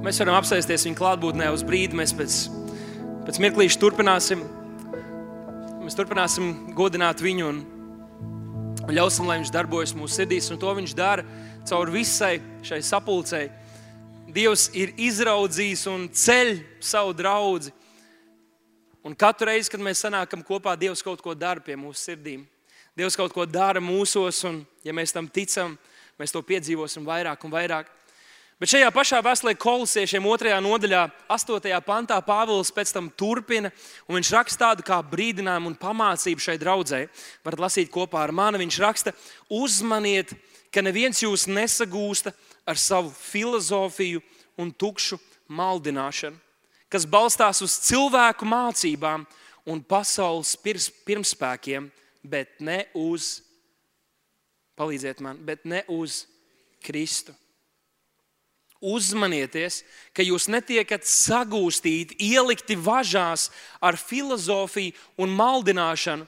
Mēs varam apsēsties viņa klātbūtnē uz brīdi. Mēs pēc, pēc mirklīša turpināsim. Mēs turpināsim godināt viņu un, un ļausim, lai viņš darbojas mūsu sirdīs. Un to viņš dara caur visai šai sapulcei. Dievs ir izraudzījis un ceļ savu draugu. Un katru reizi, kad mēs sanākam kopā, Dievs kaut ko dara pie mūsu sirdīm. Dievs kaut ko dara mūsos, un, ja mēs tam ticam, mēs to piedzīvosim vairāk un vairāk. Bet šajā pašā vēstulē kolosiešiem, otrajā nodaļā, astotajā pantā, Pāvils pēc tam turpina, un viņš raksta tādu kā brīdinājumu un pamācību šai draudzē. Varat lasīt kopā ar mani. Viņš raksta, uzmaniet, ka neviens jūs nesagūsta ar savu filozofiju un tukšu maldināšanu, kas balstās uz cilvēku mācībām un pasaules pirmspēkiem, bet ne uz, palīdziet man, bet ne uz Kristu. Uzmanieties, ka jūs netiekat sagūstīti, ielikti važās ar filozofiju un maldināšanu,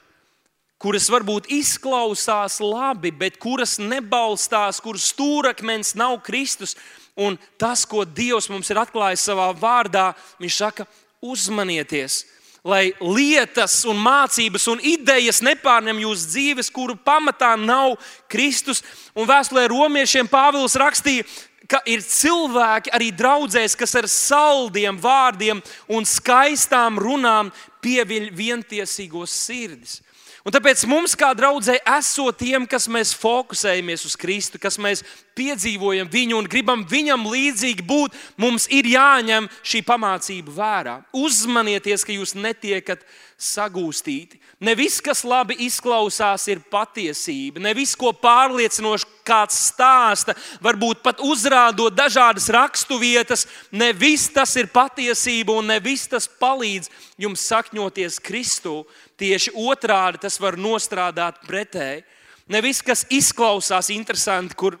kuras varbūt izklausās labi, bet kuras nebalstās, kuras stūrakmens nav Kristus. Un tas, ko Dievs mums ir atklājis savā vārdā, Viņš saka, uzmanieties, lai lietas, un mācības un idejas nepārņem jūsu dzīves, kuru pamatā nav Kristus. Un vēstulē romiešiem Pāvils rakstīja, ka ir cilvēki arī draudzēs, kas ar saldiem vārdiem un skaistām runām pieviļ vientiesīgos sirdis. Un tāpēc mums, kā draudzē, esot tiem, kas mēs fokusējamies uz Kristu, kas mēs piedzīvojam viņu un gribam viņam līdzīgi būt, mums ir jāņem šī pamācība vērā. Uzmanieties, ka jūs netiekat sagūstīti. Ne viss, kas labi izklausās, ir patiesība. Ne viss, ko pārliecinoši kāds stāsta, varbūt pat uzrādot dažādas raksturvietas, ne viss tas ir patiesība un ne viss tas palīdz jums sakņoties Kristū. Tieši otrādi tas var nostrādāt pretēji. Ne viss, kas izklausās interesanti, kur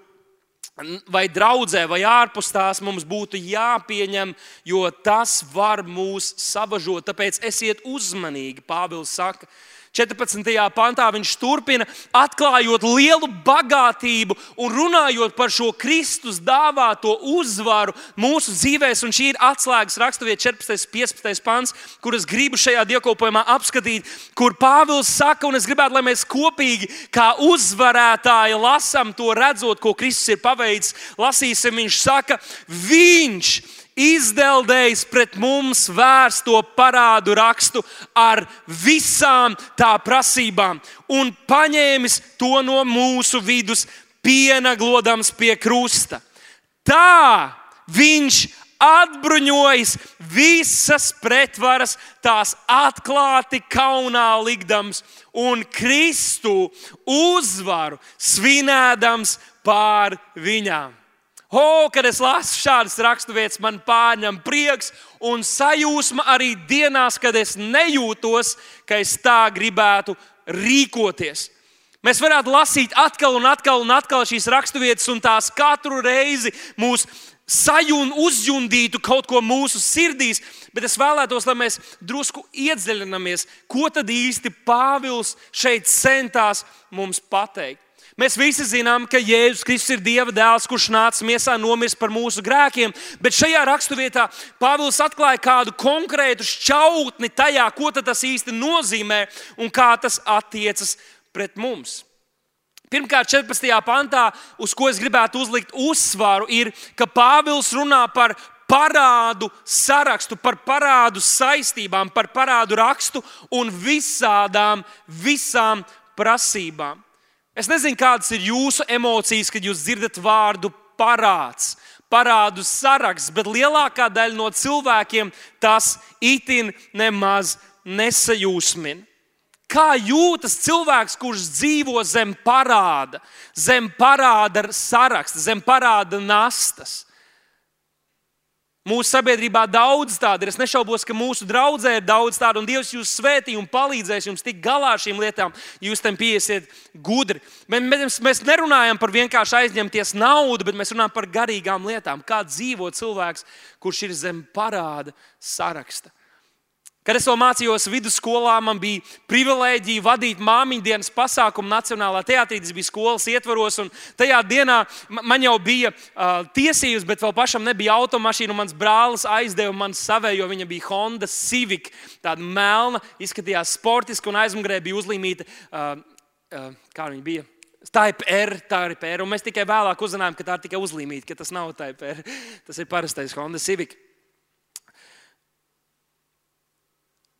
vai draudzē, vai ārpus tās mums būtu jāpieņem, jo tas var mūs savažot. Tāpēc esiet uzmanīgi, Pāvils saka. 14. pantā viņš turpina, atklājot lielu bagātību un runājot par šo Kristus dāvāto uzvaru mūsu dzīvēm. Šī ir atslēgas raksturvieta 14. un 15. pants, kuras gribu šajā dievkalpojumā apskatīt, kur Pāvils saka, un es gribētu, lai mēs kopīgi, kā uzvarētāji, lasām to redzot, ko Kristus ir paveicis. Lasīsim, viņš saka, viņš ir izdeldējis pret mums vērsto parādu rakstu ar visām tā prasībām un paņēmis to no mūsu vidus, pienaglodams pie krusta. Tā viņš atbruņojis visas pretvaras, tās atklāti kaunā likdams un Kristu uzvaru svinēdams pār viņām. O, kad es lasu šādas raksturvietas, man pārņem prieks un sajūsma arī dienās, kad es nejūtos, ka es tā gribētu rīkoties. Mēs varētu lasīt atkal un atkal un atkal šīs raksturvietas, un tās katru reizi mūs sajūta, uzjundītu kaut ko mūsu sirdīs, bet es vēlētos, lai mēs drusku iedziļināmies, ko tad īsti Pāvils šeit centās mums pateikt. Mēs visi zinām, ka Jēzus Kristus ir Dieva dēls, kurš nāca miesā nomirst par mūsu grēkiem, bet šajā raksturvietā Pāvils atklāja kādu konkrētu šķautni tajā, ko tas īsti nozīmē un kā tas attiecas pret mums. Pirmkārt, 14. pantā, uz ko es gribētu uzlikt uzsvaru, ir, ka Pāvils runā par parādu sarakstu, par parādu saistībām, par parādu rakstu un visādām, visām prasībām. Es nezinu, kādas ir jūsu emocijas, kad jūs dzirdat vārdu parāds, parādu saraksts, bet lielākā daļa no cilvēkiem tas itin nemaz nesajūsmina. Kā jūtas cilvēks, kurš dzīvo zem parāda, zem parāda saraksta, zem parāda nastas? Mūsu sabiedrībā daudz tādu ir. Es nešaubos, ka mūsu draudzē ir daudz tādu, un Dievs jūs svētī un palīdzēs jums tikt galā ar šīm lietām, jūs tam pieiesiet gudri. Mēs, mēs nerunājam par vienkārši aizņemties naudu, bet mēs runājam par garīgām lietām. Kā dzīvo cilvēks, kurš ir zem parāda saraksta. Kad es vēl mācījos vidusskolā, man bija privilēģija vadīt māmiņu dienas pasākumu Nacionālā teātrī. Tas bija skolas ietvaros, un tajā dienā man jau bija uh, tiesības, bet vēl pašam nebija automašīna. Mans brālis aizdeva man savēju, jo viņa bija Honda Civic, tāda melna, izskatījās sportiski, un aizmugurē bija uzlīmīta, uh, uh, kā viņa bija. Ir R, ir R. Un mēs tikai vēlāk uzzinājām, ka tā ir tikai uzlīmīta, ka tas nav ir R. Tas ir parastais Honda Civic.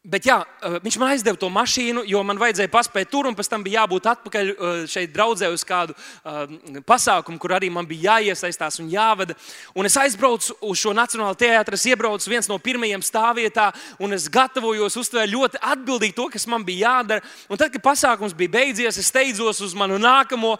Bet jā, eh, viņš man aizdeva to mašīnu, jo man vajadzēja paspēt tur, un pēc tam bija jābūt atpakaļ eh, šeit, draudzē, uz kādu uh, pasākumu, kur arī man bija jāiesaistās un jāvada. Un es aizbraucu uz šo Nacionālo teātru, es iebraucu viens no pirmajiem stāvvietā, un es gatavojos, uztvēru ļoti atbildīgi to, kas man bija jādara. Un tad, kad pasākums bija beidzies, es steidzos uz manu nākamo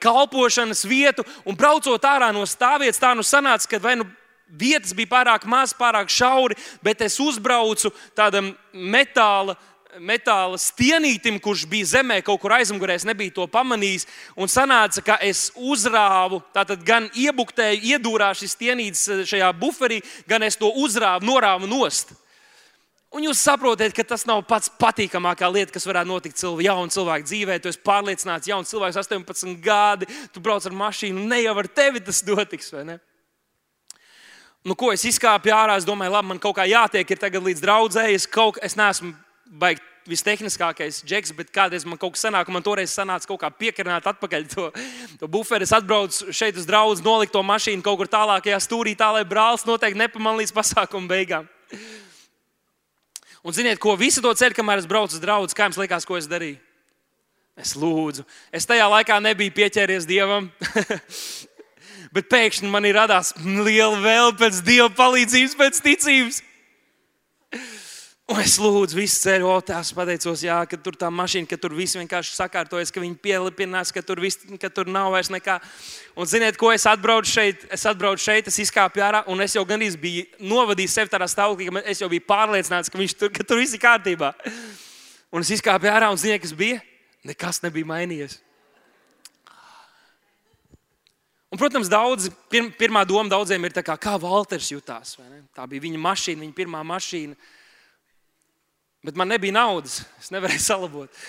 kalpošanas vietu, un braucot ārā no stāvvietas, tā nu sanāca, ka vai nu vietas bija pārāk maz, pārāk šauri, bet es uzbraucu tādam metāla. Metāla stienītim, kurš bija zemē, kaut kur aizmugurē, es nebiju to pamanījis. Un sanāca, ka es uzrāvu, tātad gan iebuktēju, iedūrā šis stienītis eh, šajā buferī, gan es to uzrāvu, norāvu nost. Un jūs saprotat, ka tas nav pats patīkamākā lieta, kas varētu notikt cilvēku, jaunu cilvēku dzīvē. Tu esi pārliecināts, jauns cilvēks, 18 gadi, tu brauc ar mašīnu, ne jau ar tevi tas notiks, vai ne? Nu, ko es izkāpu ārā, es domāju, labi, man kaut kā jātiek līdz draudzēji. Es, kaut, es neesmu baigts vistehniskākais džeks, bet kādreiz man kaut kas sanāk, man toreiz sanāca kaut kā piekarināt atpakaļ to, to buferu. Es atbraucu šeit uz draugu, noliku to mašīnu kaut kur tālākajā stūrī, tā lai brālis noteikti nepamanīja līdz pasākuma beigām. Un ziniet, ko visu to ceļu, kamēr es braucu uz draugu, kā jums liekas, ko es darīju? Es lūdzu, es tajā laikā nebiju pieķēries dievam. bet pēkšņi man ir radās liela vēlme pēc dieva palīdzības, pēc ticības. Un es lūdzu, visu ceļu, o, tās pateicos, jā, ka tur tā mašīna, ka tur viss vienkārši sakārtojas, ka viņi pielipinās, ka tur, viss, ka tur nav vairs nekā. Un ziniet, ko es atbraucu šeit, es atbraucu šeit, es izkāpu ārā, un es jau gandrīz biju novadījis sevi tādā stāvoklī, ka es jau biju pārliecināts, ka, tur, ka tur viss ir kārtībā. Un es izkāpu ārā, un ziniet, kas bija? Nekas nebija mainījies. Un, protams, daudz, pir, pirmā doma daudziem ir, kā, kā Walters jutās. Tā bija viņa mašīna, viņa pirmā mašīna. Bet man nebija naudas, es nevarēju salabot.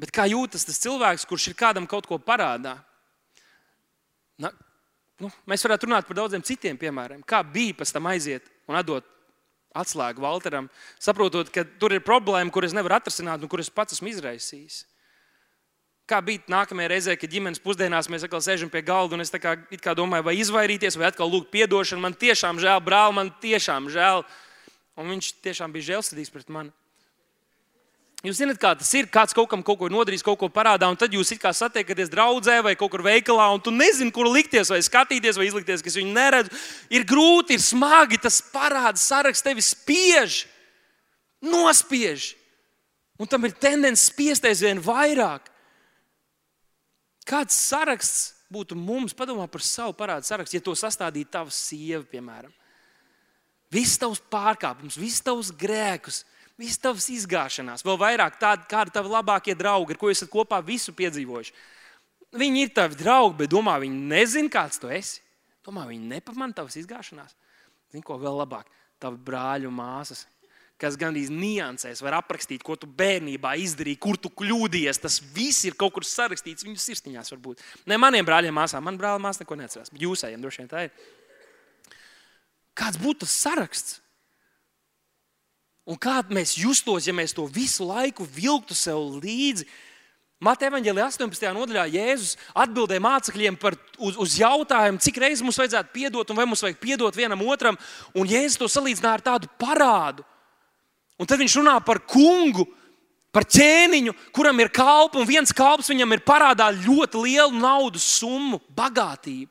Bet kā jūtas tas cilvēks, kurš ir kādam kaut ko parādā? Na, nu, mēs varētu runāt par daudziem citiem piemēriem. Kā bija pēc tam aiziet un atdot atslēgu Walteram, saprotot, ka tur ir problēma, kuras nevar atrisināt un kuras pats esmu izraisījis. Kā bija nākamajā reizē, kad ģimenes pusdienās mēs atkal sēžam pie galda un es kā, kā domāju, vai izvairīties, vai atkal lūgt atdošanu. Man tiešām žēl, brāl, man tiešām žēl. Un viņš tiešām bija žēlsirdīgs pret mani. Jūs zināt, kā tas ir. Kāds kaut kam kaut ko nodarīs, kaut ko parādā, un tad jūs kā satiekaties draudzē vai kaut kur veikalā, un tu nezini, kur likties, vai skatīties, vai izlikties, kas viņu neredz. Ir grūti, ir smagi, tas parāda saraksts tevi spiež, nospiež. Un tam ir tendence spiesties vien vairāk. Kāds saraksts būtu mums, padomā par savu parādu sarakstu, ja to sastādītu tava sieva, piemēram? Viss tavs pārkāpums, viss tavs grēkus, viss tavs izgāšanās, vēl vairāk tādi, kādi tavi labākie draugi, ar ko esat kopā visu piedzīvojuši. Viņi ir tavi draugi, bet domā, viņi nezina, kāds tu esi. Domā, viņi nepamanā tavas izgāšanās. Zini, ko vēl labāk? Tavi brāļi un māsas kas gandrīz niansēs var aprakstīt, ko tu bērnībā izdarīji, kur tu kļūdījies. Tas viss ir kaut kur sarakstīts viņu sirsniņās. Varbūt. Ne maniem brāļiem, māsām, man brālis māsas neko neatcerās, bet jūsējiem droši vien tā ir. Kāds būtu tas saraksts? Un kā mēs justos, ja mēs to visu laiku vilktu sev līdzi? Mateja Vāģelē 18. nodaļā Jēzus atbildēja mācekļiem par, uz, uz jautājumu, cik reizes mums vajadzētu piedot un vai mums vajag piedot vienam otram. Un Jēzus to salīdzināja ar tādu parādu. Un tad viņš runā par kungu, par ķēniņu, kuram ir kalps, un viens kalps viņam ir parādā ļoti lielu naudas summu, bagātību.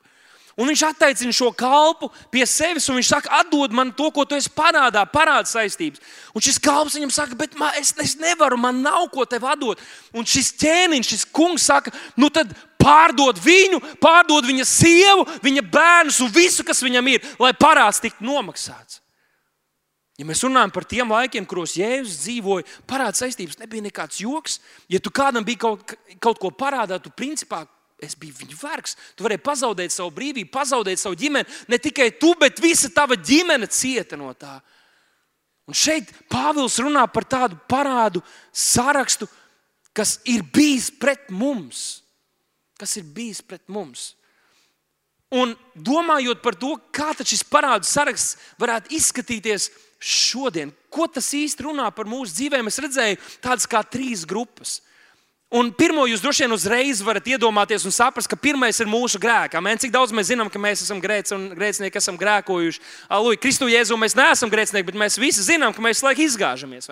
Un viņš attaicina šo kalpu pie sevis, un viņš saka, atdod man to, ko tu esi parādā, parāda saistības. Un šis kalps viņam saka, bet man, es, es nevaru, man nav ko tev atdot. Un šis ķēniņš, šis kungs saka, nu tad pārdod viņu, pārdod viņa sievu, viņa bērnus un visu, kas viņam ir, lai parāds tiktu nomaksāts. Ja mēs runājam par tiem laikiem, kuros Jēzus dzīvoja, parāda saistības nebija nekāds joks. Ja tu kādam bija kaut, kaut ko parādā, tu principā es biju viņa vergs. Tu vari pazaudēt savu brīvību, pazaudēt savu ģimeni. Ne tikai tu, bet visa tava ģimene cieta no tā. Un šeit Pāvils runā par tādu parādu sarakstu, kas ir bijis pret mums. Kas ir bijis pret mums. Un domājot par to, kā šis parādu saraksts varētu izskatīties šodien, ko tas īsti runā par mūsu dzīvēm, es redzēju tādas kā trīs grupas. Un pirmo jūs droši vien uzreiz varat iedomāties un saprast, ka pirmais ir mūsu grēks. Cik daudz mēs zinām, ka mēs esam grēci un grēcinieki, esam grēkojuši. Alūja, Kristu Jēzu mēs neesam grēcinieki, bet mēs visi zinām, ka mēs laikam izgāžamies.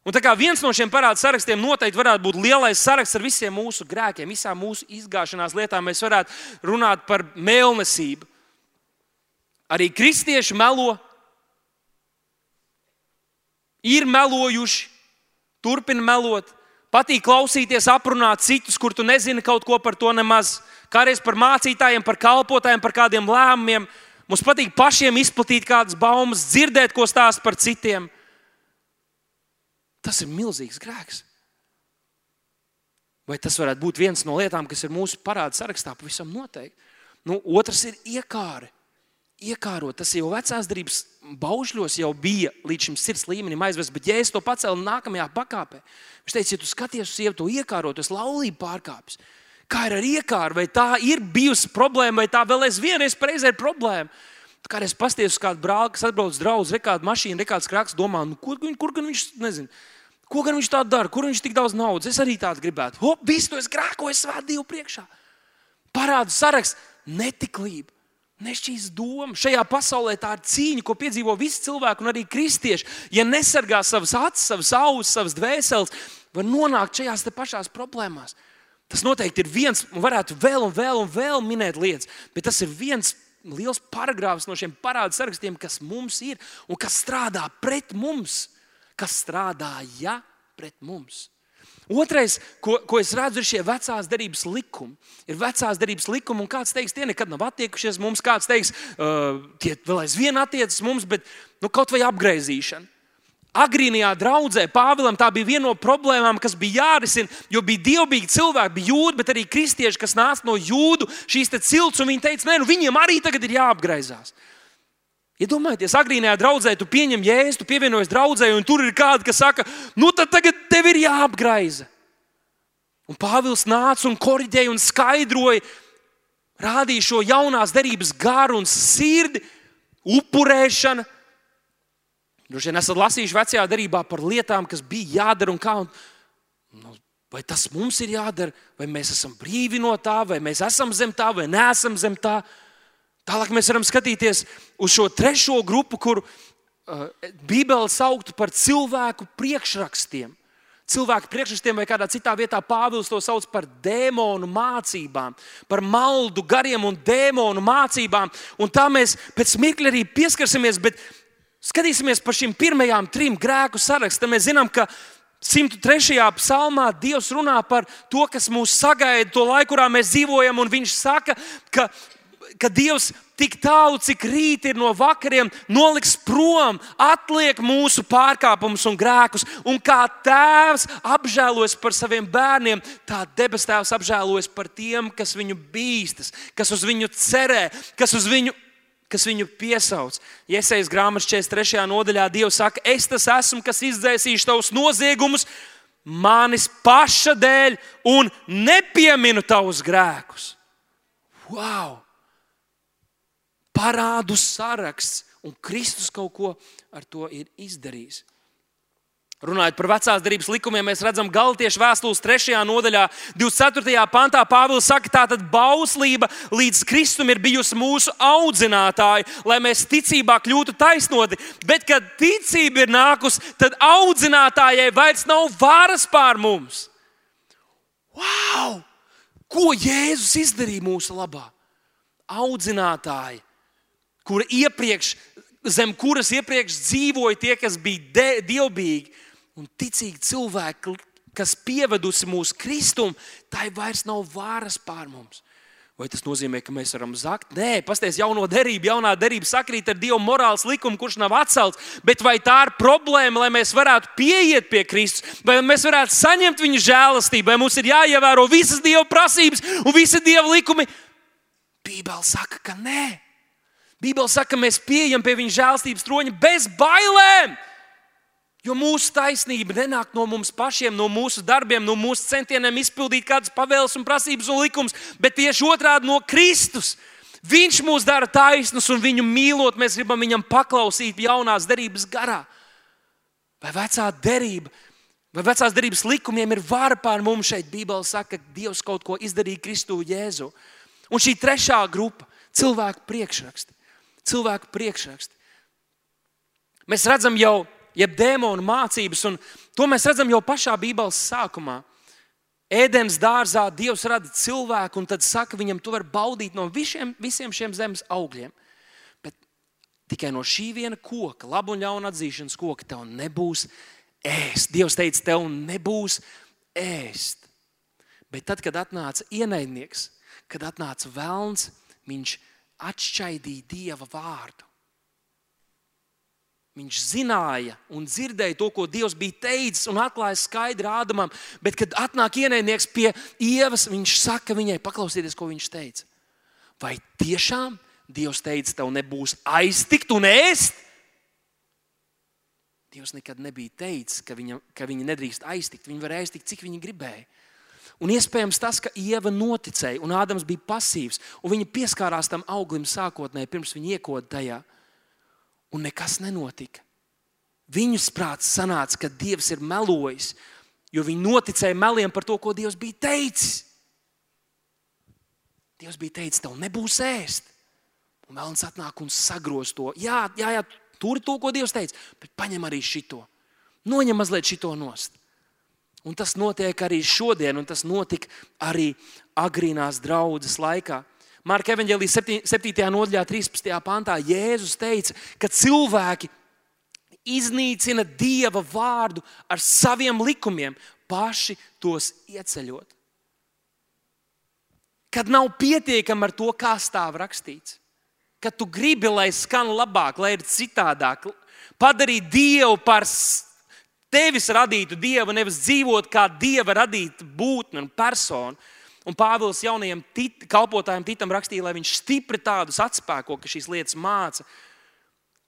Un tā kā viens no šiem parādu sarakstiem noteikti varētu būt lielais saraksts ar visiem mūsu grēkiem, visām mūsu izgāšanās lietām, mēs varētu runāt par mēlnesību. Arī kristieši melo, ir melojuši, turpina melot Patīk klausīties, aprunāt citus, kur tu nezini kaut ko par to nemaz. Kādreiz par mācītājiem, par kalpotājiem, par kādiem lēmumiem. Mums patīk pašiem izplatīt kādas baumas, dzirdēt, ko stāst par citiem. Tas ir milzīgs grēks. Vai tas varētu būt viens no lietām, kas ir mūsu parāda sarakstā? Pavisam noteikti. Nu, otrs ir iekāra iekārot. Tas jau vecās darbības baušļos jau bija līdz šim sirds līmenim aizvests, bet ja es to pacēlu nākamajā pakāpē, viņš teica, ja tu skaties uz sievu, to iekārot, tas laulību pārkāpis. Kā ir ar iekāru, vai tā ir bijusi problēma, vai tā vēl aizvien ir problēma? Kā es paskatījos uz kādu brāli, kas atbrauc draugs, rekāda mašīna, rekāds krāks, domā, nu, kur, kur gan viņš nezina. Ko gan viņš tā dara? Kur viņš tik daudz naudas? Es arī tādu gribētu. Hop, visu to es grēkoju, svētu Dievu priekšā. Parādu saraksts, netiklība. Nešķīs doma. Šajā pasaulē tā ir cīņa, ko piedzīvo visi cilvēki, un arī kristieši. Ja nesargā savas acis, savas ausis, savas dvēseles, var nonākt šajās pašās problēmās. Tas noteikti ir viens, un varētu vēl un vēl un vēl minēt lietas, bet tas ir viens liels paragrāfs no šiem parādu sarakstiem, kas mums ir un kas strādā pret mums, kas strādāja pret mums. Otrais, ko, ko es redzu, ir šie vecās derības likumi. Ir vecās derības likumi, un kāds teiks, tie nekad nav attiekušies mums, kāds teiks, uh, tie vēl aizvien attiecas mums, bet nu, kaut vai apgaizīšana. Agrīnijā draudzē Pāvilam tā bija viena no problēmām, kas bija jārisina, jo bija dievbijīgi cilvēki, bija jūdi, bet arī kristieši, kas nāca no jūdu šīs cilts, un viņi teica, nē, nu, viņiem arī tagad ir jāapgraizās. Iedomājieties, ja agrīnajā draudzē tu pieņem jēzu, tu pievienojies draudzē, un tur ir kāds, kas saka, nu tad tagad tev ir jāapgraiza. Un Pāvils nāca un korģēja un skaidroja, rādīja šo jaunās derības garu un sirdi, upurēšanu. Droši vien esat lasījuši vecajā darbā par lietām, kas bija jādara un kā. Un, nu, vai tas mums ir jādara, vai mēs esam brīvi no tā, vai mēs esam zem tā, vai neesam zem tā. Tālāk mēs varam skatīties uz šo trešo grupu, kur uh, Bībele sauktu par cilvēku priekšrakstiem. Cilvēku priekšrakstiem vai kādā citā vietā Pāvils to sauc par dēmonu mācībām, par maldu, gariem un dēmonu mācībām. Un tā mēs pēc mirkļa arī pieskarsimies, bet skatīsimies par šīm pirmajām trim grēku sarakstiem. Mēs zinām, ka 103. psalmā Dievs runā par to, kas mūs sagaida, to laiku, kurā mēs dzīvojam, Viņš saka, ka ka Dievs tik tālu, cik rīt ir no vakariem, noliks prom, atliek mūsu pārkāpumus un grēkus. Un kā tēvs apžēlojas par saviem bērniem, tā debes tēvs apžēlojas par tiem, kas viņu bīstas, kas uz viņu cerē, kas uz viņu kas viņu piesauc. Iesaistās grāmatas 43. nodaļā Dievs saka, es tas esmu, kas izdzēsīšu tavus noziegumus manis paša dēļ un nepieminu tavus grēkus. Wow! Parādu saraksts, un Kristus kaut ko ar to ir izdarījis. Runājot par vecās darbības likumiem, mēs redzam, ka Galtiešu vēstules 3. nodaļā, 24. pantā Pāvils saka, ka tātad bauslība līdz Kristum ir bijusi mūsu audzinātāja, lai mēs ticībā kļūtu taisnoti. Bet, kad ticība ir nākusi, tad audzinātājai vairs nav varas pār mums. Wow! Ko Jēzus izdarīja mūsu labā? Audzinātāji kur iepriekš, zem kuras iepriekš dzīvoja tie, kas bija dievbijīgi un ticīgi cilvēki, kas pievedusi mūsu kristumu, tai vairs nav varas pār mums. Vai tas nozīmē, ka mēs varam zakt? Nē, pasties, jauno derību, jaunā derība sakrīt ar Dieva morāles likumu, kurš nav atcelts. Bet vai tā ir problēma, lai mēs varētu pieiet pie Kristus, vai mēs varētu saņemt viņa žēlastību, vai mums ir jāievēro visas Dieva prasības un visi Dieva likumi? Bībeli saka, ka nē. Bībele saka, ka mēs pieejam pie viņa žēlstības troņa bez bailēm. Jo mūsu taisnība nenāk no mums pašiem, no mūsu darbiem, no mūsu centieniem izpildīt kādas pavēles un prasības un likumus, bet tieši otrādi no Kristus. Viņš mūs dara taisnus, un viņu mīlot, mēs gribam viņam paklausīt jaunās derības garā. Vai vecā derība, vai vecās derības likumiem ir vara pār mums šeit? Bībeli saka, ka Dievs kaut ko izdarīja Kristu Jēzu. Un šī trešā grupa - cilvēku priekšraksti. Cilvēku priekšraksti. Mēs redzam jau, jeb dēmonu mācības, un to mēs redzam jau pašā Bībeles sākumā. Ēdienas dārzā Dievs rada cilvēku, un tad saka viņam, tu vari baudīt no visiem, visiem šiem zemes augļiem. Bet tikai no šī viena koka, labu un ļaunu atzīšanas koka, tev nebūs ēst. Dievs teica, tev nebūs ēst. Bet tad, kad atnāca ienaidnieks, kad atnāca vēlns, viņš atšķaidīja Dieva vārdu. Viņš zināja un dzirdēja to, ko Dievs bija teicis, un atklāja skaidri Ādamam. Bet, kad atnāk ienaidnieks pie ievas, viņš saka viņai, paklausieties, ko viņš teica. Vai tiešām Dievs teica, tev nebūs aiztikt un ēst? Dievs nekad nebija teicis, ka viņa, ka viņa nedrīkst aiztikt. Viņa var aiztikt, cik viņa gribēja. Un iespējams tas, ka Ieva noticēja, un Ādams bija pasīvs, un viņa pieskārās tam auglim sākotnēji, pirms viņa iekoda tajā un nekas nenotika. Viņus prāts sanāca, ka Dievs ir melojis, jo viņi noticēja meliem par to, ko Dievs bija teicis. Dievs bija teicis, tev nebūs ēst. Un Melns atnāk un sagroz to. Jā, jā, jā tur ir to, ko Dievs teica, bet paņem arī šito. Noņem mazliet šito nost. Un tas notiek arī šodien, un tas notika arī agrīnās draudzes laikā. Marka Evanģēlijas 7. nodaļā, 13. pantā Jēzus teica, ka cilvēki iznīcina Dieva vārdu ar saviem likumiem, paši tos ieceļot. Kad nav pietiekami ar to, kā stāv rakstīts, kad tu gribi, lai skan labāk, lai ir citādāk, padarīt Dievu par tevis radītu Dievu, nevis dzīvot kā Dieva radīta būtne un persona Un Pāvils jaunajiem tit, kalpotājiem Titam rakstīja, lai viņš stipri tādus atspēko, ka šīs lietas māca,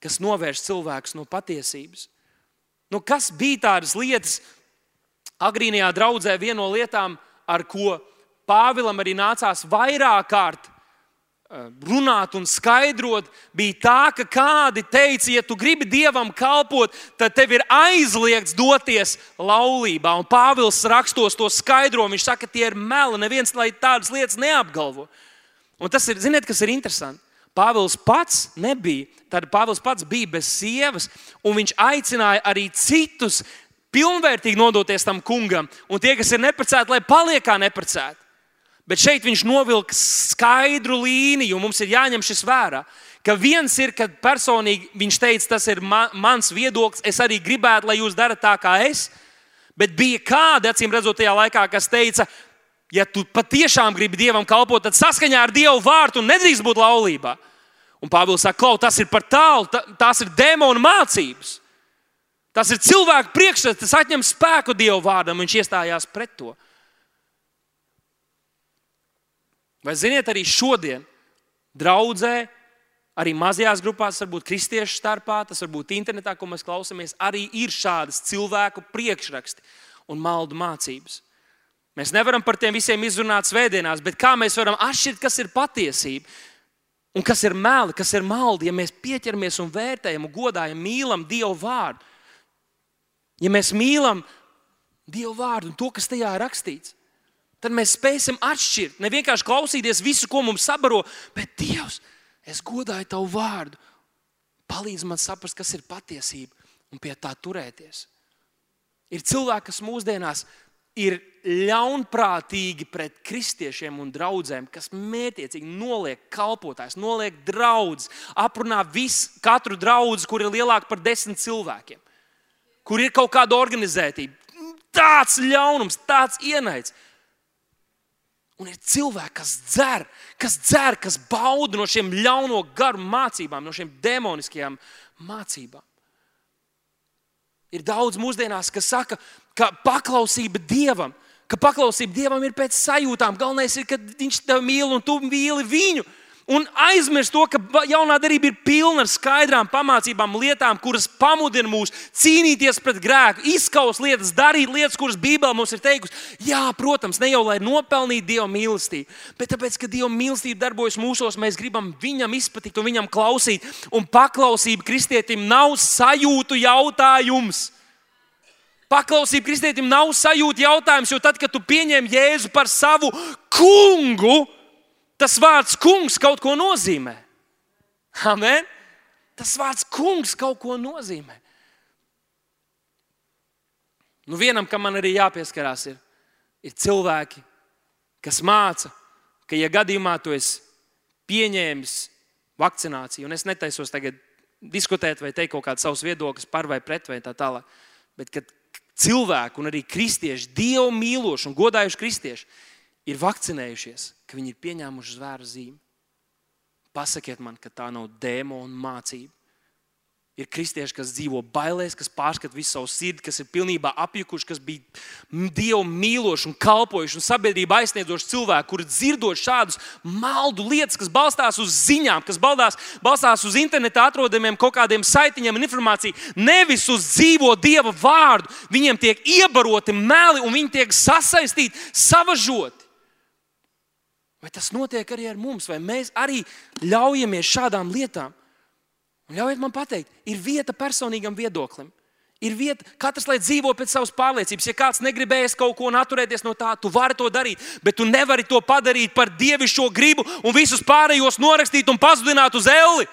kas novērš cilvēkus no patiesības. Nu, kas bija tādas lietas agrīnajā draudzē, viena no lietām, ar ko Pāvilam arī nācās vairāk kārt runāt un skaidrot, bija tā, ka kādi teica, ja tu gribi dievam kalpot, tad tev ir aizliegts doties laulībā. Un Pāvils rakstos to skaidro. Viņš saka, ka tie ir meli. Neviens tādas lietas neapgalvo. Un tas ir, ziniet, kas ir interesanti. Pāvils pats nebija, tad Pāvils pats bija bez sievas, un viņš aicināja arī citus pilnvērtīgi nodoties tam kungam. Un tie, kas ir neprecēti, lai paliek kā neprecēti. Bet šeit viņš novilka skaidru līniju, un mums ir jāņem šis vērā. Ka viens ir, kad personīgi viņš teica, tas ir man, mans viedoklis, es arī gribētu, lai jūs darat tā kā es. Bet bija kādi, acīm redzot, tajā laikā, kas teica, ja tu patiešām gribi dievam kalpot, tad saskaņā ar dievu vārtu nedrīkst būt laulībā. Un Pāvils saka, klau, tas ir par tālu, tās ir demonu mācības. Tas ir cilvēku priekšstats, tas atņem spēku dievu vārdam, viņš iestājās pret to. Vai ziniet, arī šodien, draudzē, arī mazajās grupās, varbūt kristiešu starpā, tas varbūt internetā, ko mēs klausāmies, arī ir šādas cilvēku priekšraksti un maldu mācības. Mēs nevaram par tiem visiem izrunāt svētdienās, bet kā mēs varam atšķirt, kas ir patiesība un kas ir meli, kas ir maldi, ja mēs pieķeramies un vērtējam, un godājam, mīlam Dievu vārdu. Ja mēs mīlam Dievu vārdu un to, kas tajā ir rakstīts, tad mēs spēsim atšķirt. Ne vienkārši klausīties visu, ko mums sabaro, bet Dievs, es godāju tavu vārdu. Palīdz man saprast, kas ir patiesība un pie tā turēties. Ir cilvēki, kas mūsdienās ir ļaunprātīgi pret kristiešiem un draugiem, kas mētiecīgi noliek kalpotājs, noliek draugus, aprunā visu, katru draugu, kur ir lielāka par desmit cilvēkiem, kur ir kaut kāda organizētība. Tāds ļaunums, tāds ienaids. Un ir cilvēki, kas dzer, kas dzer, kas bauda no šiem ļauno garu mācībām, no šiem demoniskajām mācībām. Ir daudz mūsdienās, kas saka, ka paklausība dievam, ka paklausība dievam ir pēc sajūtām. Galvenais ir, ka viņš tevi mīl un tu mīli viņu. Un aizmirst to, ka jaunā darbība ir pilna ar skaidrām pamācībām, lietām, kuras pamudina mūs cīnīties pret grēku, izskaust lietas, darīt lietas, kuras Bībelē mums ir teikusi. Jā, protams, ne jau lai nopelnītu Dieva mīlestību, bet tāpēc, ka Dieva mīlestība darbojas mūsos, mēs gribam viņam izpatikt un viņam klausīt. Un paklausība kristietim nav sajūtu jautājums. Paklausība kristietim nav sajūta jautājums, jo tad, kad tu pieņem Jēzu par savu kungu, tas vārds kungs kaut ko nozīmē. Amen. Tas vārds kungs kaut ko nozīmē. Nu, vienam, kam man arī jāpieskarās, ir, ir cilvēki, kas māca, ka, ja gadījumā tu esi pieņēmis vakcināciju, un es netaisos tagad diskutēt vai teikt kaut kādus savus viedokļus par vai pret vai tā tālāk, bet kad cilvēki un arī kristieši, dievu mīloši un godājuši kristieši, ir vakcinējušies, ka viņi ir pieņēmuši zvēru zīmi. Pasakiet man, ka tā nav dēmona mācība. Ir kristieši, kas dzīvo bailēs, kas pārskata visu savu sirdi, kas ir pilnībā apjukuši, kas bija dievu mīloši un kalpojuši un sabiedrību aizsniedzoši cilvēki, kuri dzirdot šādus maldu lietas, kas balstās uz ziņām, kas balstās, balstās uz internetā atrodamiem kaut kādiem saitiņiem un informāciju, nevis uz dzīvo dieva vārdu. Viņiem tiek iebaroti meli un viņi tiek sasaistīti, savažoti. Vai tas notiek arī ar mums, vai mēs arī ļaujamies šādām lietām? Un ļaujiet man pateikt, ir vieta personīgam viedoklim. Ir vieta, katrs lai dzīvo pēc savas pārliecības. Ja kāds negribēs kaut ko atturēties no tā, tu vari to darīt, bet tu nevari to padarīt par dievišķo gribu un visus pārējos norakstīt un pazudināt uz elli.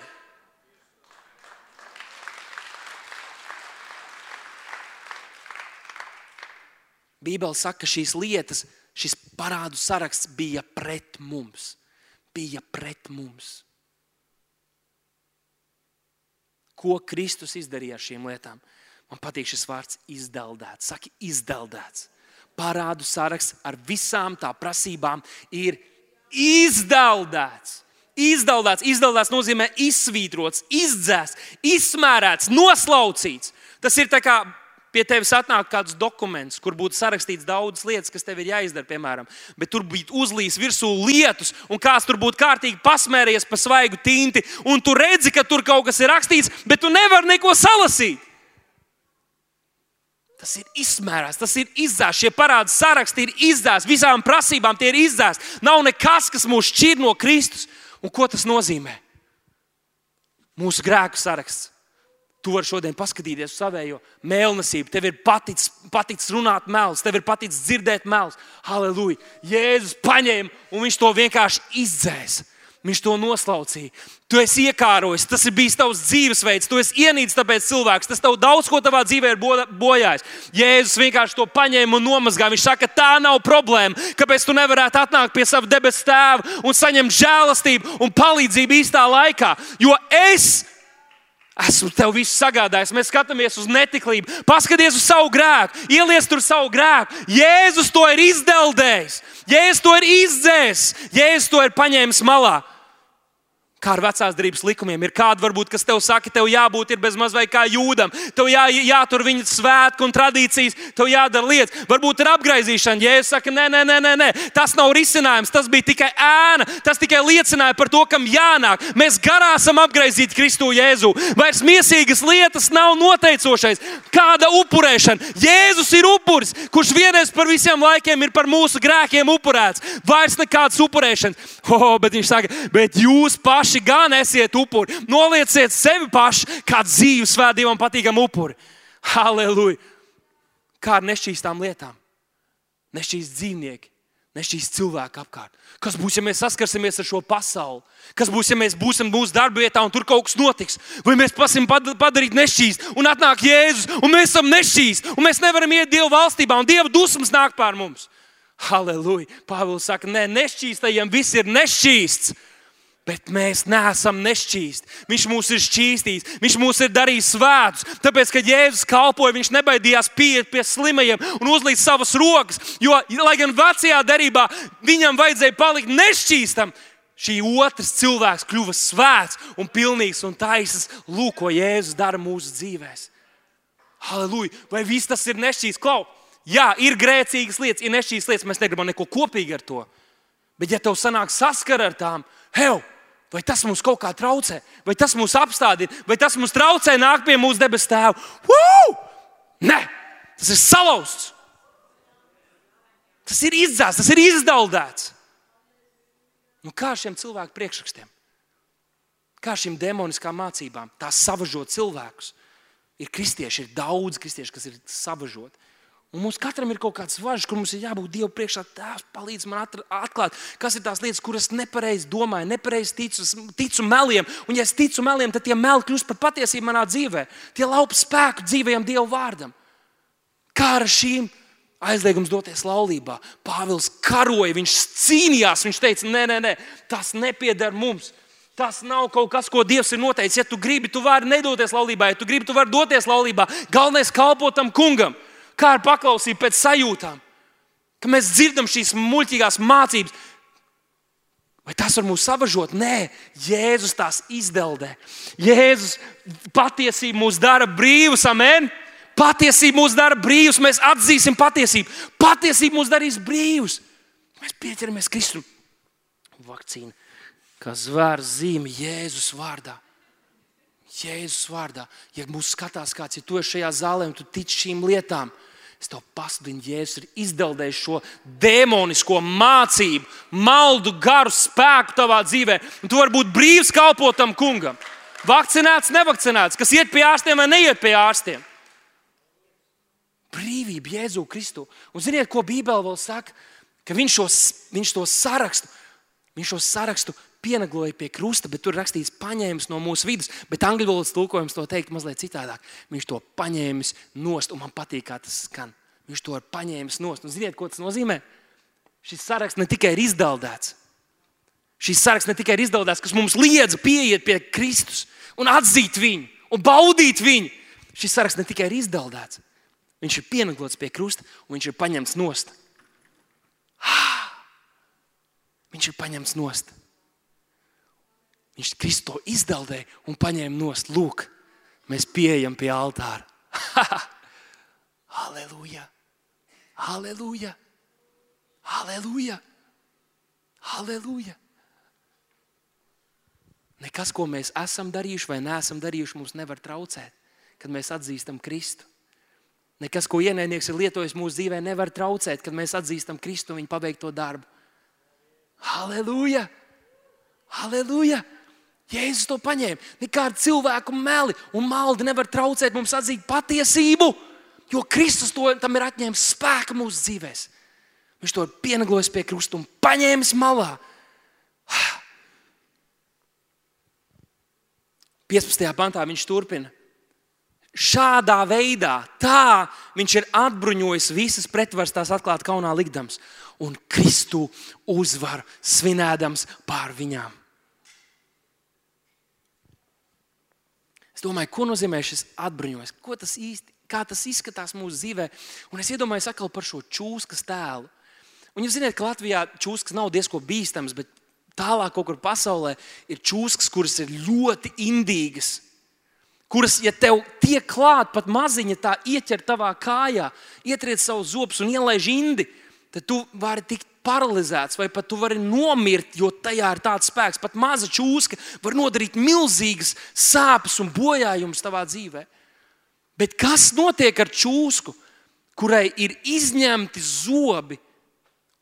Bībeli saka, ka šīs lietas šis parādu saraksts bija pret mums. Bija pret mums. Ko Kristus izdarīja ar šīm lietām? Man patīk šis vārds izdeldēts. Saki, izdeldēts. Parādu saraksts ar visām tā prasībām ir izdeldēts. Izdeldēts, izdeldēts nozīmē izsvītrots, izdzēsts, izsmērēts, noslaucīts. Tas ir kā pie tevis atnāk kāds dokuments, kur būtu sarakstīts daudzas lietas, kas tev ir jāizdara, piemēram, bet tur būtu uzlīs virsū lietus, un kāds tur būtu kārtīgi pasmēries pa svaigu tinti, un tu redzi, ka tur kaut kas ir rakstīts, bet tu nevari neko salasīt. Tas ir izsmērās, tas ir izzēsts. Šie parādi saraksti ir izzēsti, visām prasībām tie ir izzēsti. Nav nekas, kas mūs šķir no Kristus. Un ko tas nozīmē? Mūsu grēku saraksts Tu vari šodien paskatīties uz savējo mēlnesību. Tev ir paticis, paticis runāt melus, tev ir paticis dzirdēt melus. Halleluja! Jēzus paņēma un viņš to vienkārši izdzēsa. Viņš to noslaucīja. Tu esi iekārojis, tas ir bijis tavs dzīvesveids, tu esi ienīcis tāpēc cilvēks. Tas tev daudz ko tavā dzīvē ir bojājis. Jēzus vienkārši to paņēma un nomazgāja. Viņš saka, tā nav problēma. Kāpēc tu nevarētu atnākt pie sava debesu tēva un saņemt žēlastību un palīdzību īstā laikā? Jo es Esmu tev visu sagādājis. Mēs skatāmies uz netiklību, paskaties uz savu grēku, ieliec tur savu grēku. Jēzus to ir izdeldējis, Jēzus to ir izdzēsis, Jēzus to ir paņēmis malā kā ar vecās darbības likumiem. Ir kāda, varbūt, kas tev saka, tev jābūt bez maz vai kā jūdam, tev jā, jātur viņa svētku un tradīcijas, tev jādara lietas. Varbūt ir apgaizīšana. Jēzus saka, nē, nē, nē, nē, nē, tas nav risinājums. Tas bija tikai ēna, tas tikai liecināja par to, kam jānāk. Mēs garā esam apgaizīti Kristu Jēzu. Vairs miesīgas lietas nav noteicošais. Kāda upurēšana? Jēzus ir upuris, kurš vienreiz par visiem laikiem ir par mūsu grēkiem upurēts. Vairs nekādas upurēšanas. Oh, bet viņš saka, bet jūs paši paši gan esiet upuri. Nolieciet sevi paši kā dzīvu svētdievam patīkamu upuri. Halleluja! Kā ar nešķīstām lietām? Nešķīst dzīvnieki, nešķīst cilvēki apkārt. Kas būs, ja mēs saskarsimies ar šo pasauli? Kas būs, ja mēs būsim mūsu darba vietā un tur kaut kas notiks? Vai mēs pasim padarīt nešķīst, un atnāk Jēzus, un mēs esam nešķīst, un mēs nevaram iet Dieva valstībā, un Dieva dusmas nāk pār mums? Halleluja! Pāvils saka, nē, nešķīstajiem viss ir nešķīsts. Bet mēs neesam nešķīsti. Viņš mūs ir šķīstījis, viņš mūs ir darījis svētus. Tāpēc, kad Jēzus kalpoja, viņš nebaidījās pieiet pie slimajiem un uzlīt savas rokas. Jo, lai gan vecajā derībā viņam vajadzēja palikt nešķīstam, šī otrs cilvēks kļuva svēts un pilnīgs un taisnīgs. Lūk, ko Jēzus dara mūsu dzīvēm. Halleluja! Vai viss tas ir nešķīsts? Klau! Jā, ir grēcīgas lietas, ir nešķīstas lietas. Mēs negribam neko kopīgi ar to. Bet, ja tev sanāk saskara ar tām, hei, Vai tas mums kaut kā traucē, vai tas mūs apstādina, vai tas mums traucē nākt pie mūsu debes tēva? Woo! Nē, tas ir salauzts. Tas ir izdzēsts, tas ir izdaldēts. Nu, kā šiem cilvēku priekšrakstiem? Kā šīm demoniskām mācībām? Tās savažot cilvēkus. Ir kristieši, ir daudz kristiešu, kas ir savažoti. Un mums katram ir kaut kāds važs, kur mums ir jābūt Dievam priekšā. Tēvs palīdz man atklāt, kas ir tās lietas, kuras nepareizi domāju, nepareizi ticu, ticu meliem. Un, ja es ticu meliem, tad tie meli kļūst par patiesību manā dzīvē. Tie laupa spēku dzīvajam Dieva vārdam. Kā ar šīm aizliegums doties laulībā? Pāvils karoja, viņš cīnījās, viņš teica, nē, nē, nē tas nepieder mums. Tas nav kaut kas, ko Dievs ir noteicis. Ja tu gribi, tu vari nedoties laulībā, ja tu gribi, tu vari doties laulībā. Galvenais kalpot tam kungam kā ar paklausību pēc sajūtām. Ka mēs dzirdam šīs muļķīgās mācības. Vai tas var mūs savažot? Nē, Jēzus tās izdeldē. Jēzus patiesību mūs dara brīvus, amen. Patiesība mūs dara brīvus, mēs atzīsim patiesību. Patiesība mūs darīs brīvus. Mēs pieķeramies Kristum. Vakcīna, kas zvēr zīme Jēzus vārdā. Jēzus vārdā. Ja mūs skatās kāds, ja tu esi šajā zālē un tu tici šīm lietām, tad Es tev pasludinu, Jēzus ir izdeldējis šo demonisko mācību, maldu, garu spēku tavā dzīvē. Un tu vari būt brīvs kalpot tam kungam. Vakcinēts, nevakcinēts, kas iet pie ārstiem vai neiet pie ārstiem. Brīvība Jēzu Kristu. Un ziniet, ko Bībele vēl saka? Ka viņš, šos, viņš to sarakstu, viņš šo sarakstu pienagloja pie krusta, bet tur rakstīts, paņēmis no mūsu vidus. Bet angļu valodas tulkojums to teikt mazliet citādāk. Viņš to paņēmis nost, un man patīk, kā tas skan. Viņš to ir paņēmis nost. Un ziniet, ko tas nozīmē? Šis saraksts ne tikai ir izdaldēts. Šis saraksts ne tikai ir izdaldēts, kas mums liedza pieiet pie Kristus un atzīt viņu un baudīt viņu. Šis saraksts ne tikai ir izdaldēts, viņš ir pienaglots pie krusta un viņš ir paņemts nost. Viņš ir paņemts nost. Viņš Kristo izdeldēja un paņēma nost. Lūk, mēs pieejam pie altāra. Halleluja! Halleluja! Halleluja! Halleluja! Nekas, ko mēs esam darījuši vai neesam darījuši, mums nevar traucēt, kad mēs atzīstam Kristu. Nekas, ko ienaidnieks ir lietojis mūsu dzīvē, nevar traucēt, kad mēs atzīstam Kristu un viņa pabeigto darbu. Halleluja! Halleluja! Jēzus to paņēma. Nekāda cilvēku meli un maldi nevar traucēt mums atzīt patiesību, jo Kristus to, tam ir atņēmis spēku mūsu dzīvēm. Viņš to ir pieneglojis pie krusta un paņēmis malā. 15. pantā viņš turpina. Šādā veidā viņš ir atbruņojis visas pretvaras, tās atklāt kaunā likdams un Kristu uzvaru svinēdams pār viņām. Es domāju, ko nozīmē šis atbruņojums, ko tas īsti kā tas izskatās mūsu dzīvē. Un es iedomājos atkal par šo čūskas tēlu. Un jūs zināt, ka Latvijā čūskas nav diezgan bīstams, bet tālāk kaut kur pasaulē ir čūskas, kuras ir ļoti indīgas. Kuras, ja tev tiek klāta pat maziņa, tā ieķer tavā kājā, ietriec savus zobus un ielaiž indi, tad tu vari tikt paralizēts, vai pat tu vari nomirt, jo tajā ir tāds spēks. Pat maza čūska var nodarīt milzīgas sāpes un bojājumus tavā dzīvē. Bet kas notiek ar čūsku, kurai ir izņemti zobi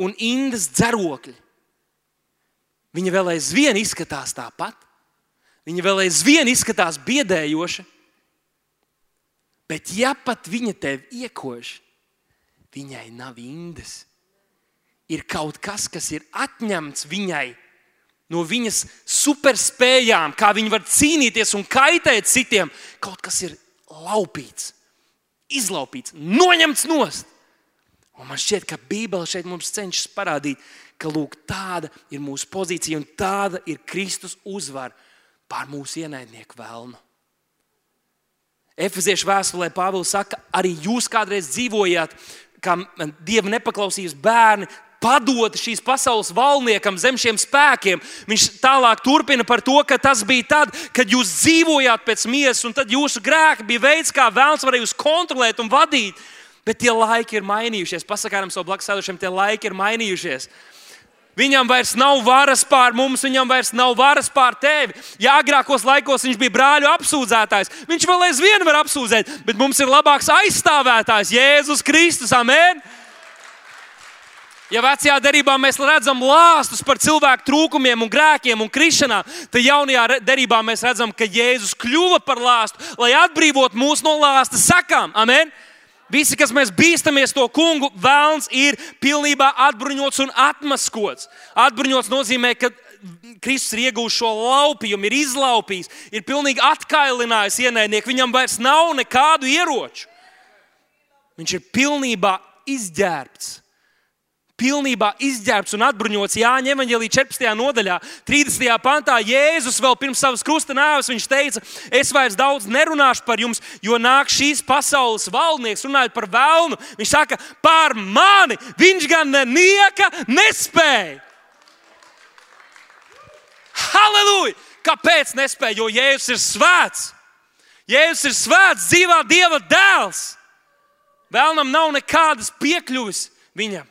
un indas dzerokļi? Viņa vēl aizvien izskatās tāpat. Viņa vēl aizvien izskatās biedējoša. Bet, ja pat viņa tevi iekož, viņai nav indas ir kaut kas, kas ir atņemts viņai no viņas superspējām, kā viņa var cīnīties un kaitēt citiem. Kaut kas ir laupīts, izlaupīts, noņemts nost. Un man šķiet, ka Bībele šeit mums cenšas parādīt, ka lūk, tāda ir mūsu pozīcija un tāda ir Kristus uzvara pār mūsu ienaidnieku vēlnu. Efeziešu vēstulē Pāvils saka, arī jūs kādreiz dzīvojāt kā dieva nepaklausības bērni, padota šīs pasaules valniekam zem šiem spēkiem. Viņš tālāk turpina par to, ka tas bija tad, kad jūs dzīvojāt pēc miesas, un tad jūsu grēki bija veids, kā vēlams varēja jūs kontrolēt un vadīt. Bet tie laiki ir mainījušies. Pasakām savam blakus sēdošiem, tie laiki ir mainījušies. Viņam vairs nav varas pār mums, viņam vairs nav varas pār tevi. Ja agrākos laikos viņš bija brāļu apsūdzētājs, viņš vēl aizvien var apsūdzēt, bet mums ir labāks aizstāvētājs Jēzus Kristus. Amen! Ja vecajā derībā mēs redzam lāstus par cilvēku trūkumiem, un grēkiem un krišanām, tad jaunajā derībā mēs redzam, ka Jēzus kļuva par lāstu, lai atbrīvotu mūs no lāsta sakām. Amen! Visi, kas mēs bīstamies to kungu, vēlns ir pilnībā atbruņots un atmaskots. Atbruņots nozīmē, ka Kristus ir iegūmis šo laupījumu, ir izlaupījis, ir pilnīgi atkailinājis ienaidnieku. Viņam vairs nav nekādu ieroču. Viņš ir pilnībā izģērbts pilnībā izģērbts un atbruņots Jāņa evanģēlī 14. nodaļā, 30. pantā. Jēzus vēl pirms savas krusta nāves viņš teica, es vairs daudz nerunāšu par jums, jo nāk šīs pasaules valdnieks, runājot par vēlnu. Viņš saka, par mani viņš gan nieka nespēja. Halleluja! Kāpēc nespēja? Jo Jēzus ir svēts. Jēzus ir svēts, dzīvā Dieva dēls. Vēlnam nav nekādas piekļuves viņam.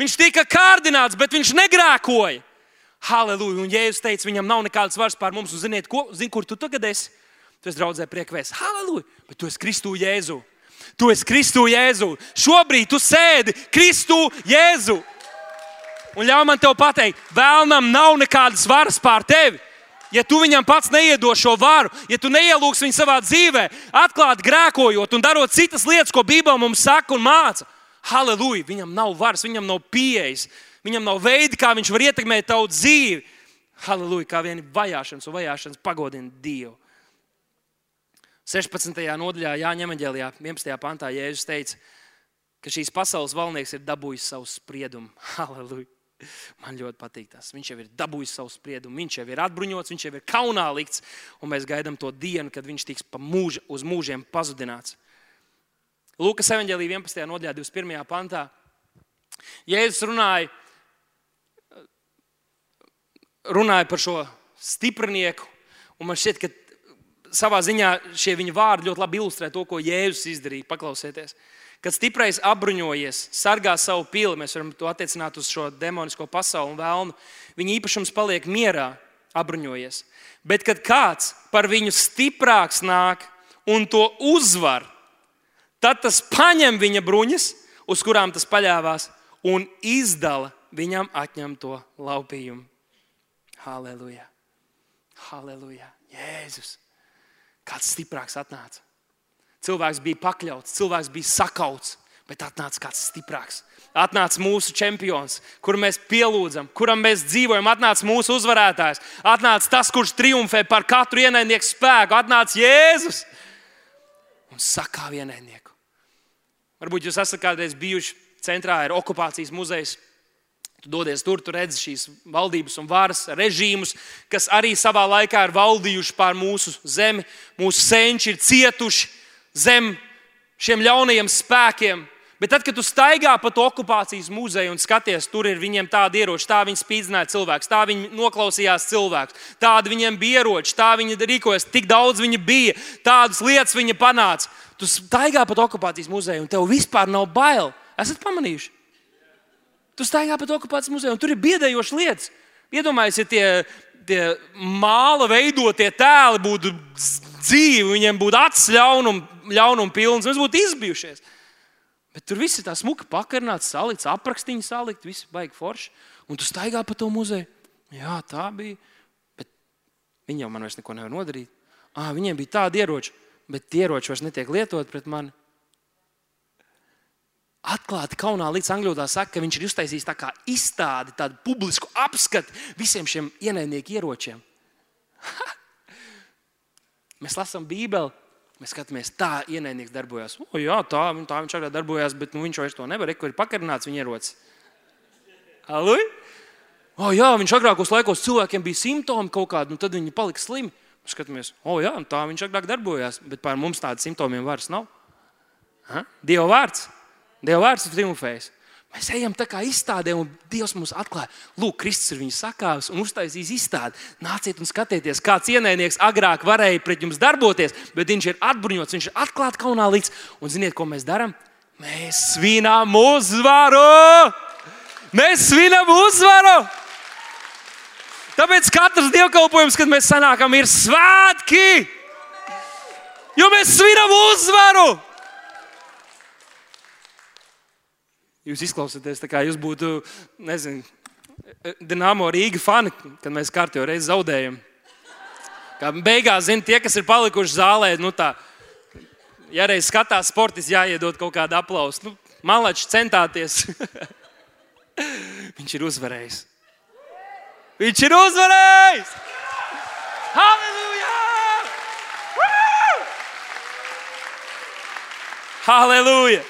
Viņš tika kārdināts, bet viņš negrēkoja. Halleluja! Un Jēzus teica, viņam nav nekādas varas pār mums. Un ziniet, ko, zin, kur tu tagad esi? Tu esi draudzē priekvēs. Halleluja! Bet tu esi Kristu Jēzu. Tu esi Kristu Jēzu. Šobrīd tu sēdi Kristu Jēzu. Un ļauj man te pateikt, vēlnam nav nekādas varas pār tevi. Ja tu viņam pats neiedod šo varu, ja tu neielūgs viņu savā dzīvē, atklāti grēkojot un darot citas lietas, ko Bībele mums saka un māca, Halleluja! Viņam nav varas, viņam nav pieejas, viņam nav veidi, kā viņš var ietekmēt tavu dzīvi. Halleluja! Kā viena vajāšanas un vajāšanas pagodina Dievu. 16. nodaļā, Jāņa Evanģēlijā, 11. pantā, Jēzus teica, ka šīs pasaules valnieks ir dabūjis savu spriedumu. Halleluja! Man ļoti patīk tas. Viņš jau ir dabūjis savu spriedumu, viņš jau ir atbruņots, viņš jau ir kaunā likts, un mēs gaidām to dienu, kad viņš tiks mūža, uz mūžiem pazudināts. Lūkas evanģēlī 11. nodaļā, 21. pantā. Jēzus runāja, runāja par šo stiprinieku, un man šķiet, ka savā ziņā šie viņa vārdi ļoti labi ilustrē to, ko Jēzus izdarīja. Paklausieties, kad stiprais apbruņojies, sargā savu pili, mēs varam to attiecināt uz šo demonisko pasauli un vēlnu. Viņa īpašums paliek mierā, apbruņojies. Bet kad kāds par viņu stiprāks nāk un to uzvar, Tad tas paņem viņa bruņas, uz kurām tas paļāvās, un izdala viņam atņemto laupījumu. Halleluja! Halleluja! Jēzus! Kāds stiprāks atnāca. Cilvēks bija pakļauts, cilvēks bija sakauts, bet atnāca kāds stiprāks. Atnāca mūsu čempions, kuru mēs pielūdzam, kuram mēs dzīvojam. Atnāca mūsu uzvarētājs, atnāca tas, kurš triumfē par katru ienaidnieku spēku. Atnāca Jēzus un sakā ienaidnieku. Varbūt jūs esat kādreiz bijuši centrā, ir okupācijas muzejs. Tu dodies tur, tu redzi šīs valdības un varas režīmus, kas arī savā laikā ir valdījuši pār mūsu zemi. Mūsu senči ir cietuši zem šiem ļaunajiem spēkiem. Bet tad, kad tu staigā pa to okupācijas muzeju un skaties, tur ir viņiem tādi ieroči, tā viņi spīdzināja cilvēkus, tā viņi noklausījās cilvēkus, tādi viņiem bija ieroči, tā viņi rīkojas, tik daudz viņi bija, tādas lietas viņi panāca. Tu staigā pa okupācijas muzeju un tev vispār nav bail. Esat pamanījuši? Tu staigā pa okupācijas muzeju un tur ir biedējošas lietas. Iedomājieties, ja tie, tie māla veidotie tēli būtu dzīvi, viņiem būtu acis ļaunum, ļaunum pilns, mēs būtu izbijušies. Bet tur viss ir tā smuka pakarnāts, salikts, aprakstīņi salikt, viss baigi forši. Un tu staigā pa to muzeju. Jā, tā bija. Bet viņi jau man vairs neko nevar nodarīt. À, viņiem bija tādi ieroči, bet tie ieroči vairs netiek lietot pret mani. Atklāti kaunā līdz angļu valodā saka, ka viņš ir uztaisījis tā kā izstādi, tādu publisku apskatu visiem šiem ienaidnieku ieročiem. Mēs lasām Bībeli, Mēs skatāmies, tā ienaidnieks darbojas. O, jā, tā, tā viņš arī darbojas, bet nu, viņš vairs to nevar. Kur ir pakarināts viņa ierocis? Aluj? O, jā, viņš agrākos laikos cilvēkiem bija simptomi kaut kādi, un tad viņi palika slimi. Mēs skatāmies, o, jā, tā viņš agrāk darbojās, bet pār mums tādu simptomiem vairs nav. Ha? Dieva vārds. Dieva vārds ir triumfējis. Mēs ejam tā kā izstādē, un Dievs mums atklāja, Lūk, Kristus ir viņu sakāvis un uztaisījis izstādi. Nāciet un skatieties, kāds ienaidnieks agrāk varēja pret jums darboties, bet viņš ir atbruņots, viņš ir atklāts kaunā līdz. Un ziniet, ko mēs darām? Mēs svinām uzvaru! Mēs svinam uzvaru! Tāpēc katrs dievkalpojums, kad mēs sanākam, ir svētki! Jo mēs svinam uzvaru! Jūs izklausāties tā, kā jūs būtu, nezinu, Dienāmo Rīga fani, kad mēs kārtībā reizi zaudējam. Kā beigās, zina, tie, kas ir palikuši zālē, nu tā, ja reiz skatās sports, jāiedod kaut kāda aplausa. Nu, Malačs centāties. Viņš ir uzvarējis. Viņš ir uzvarējis! Halleluja! Halleluja!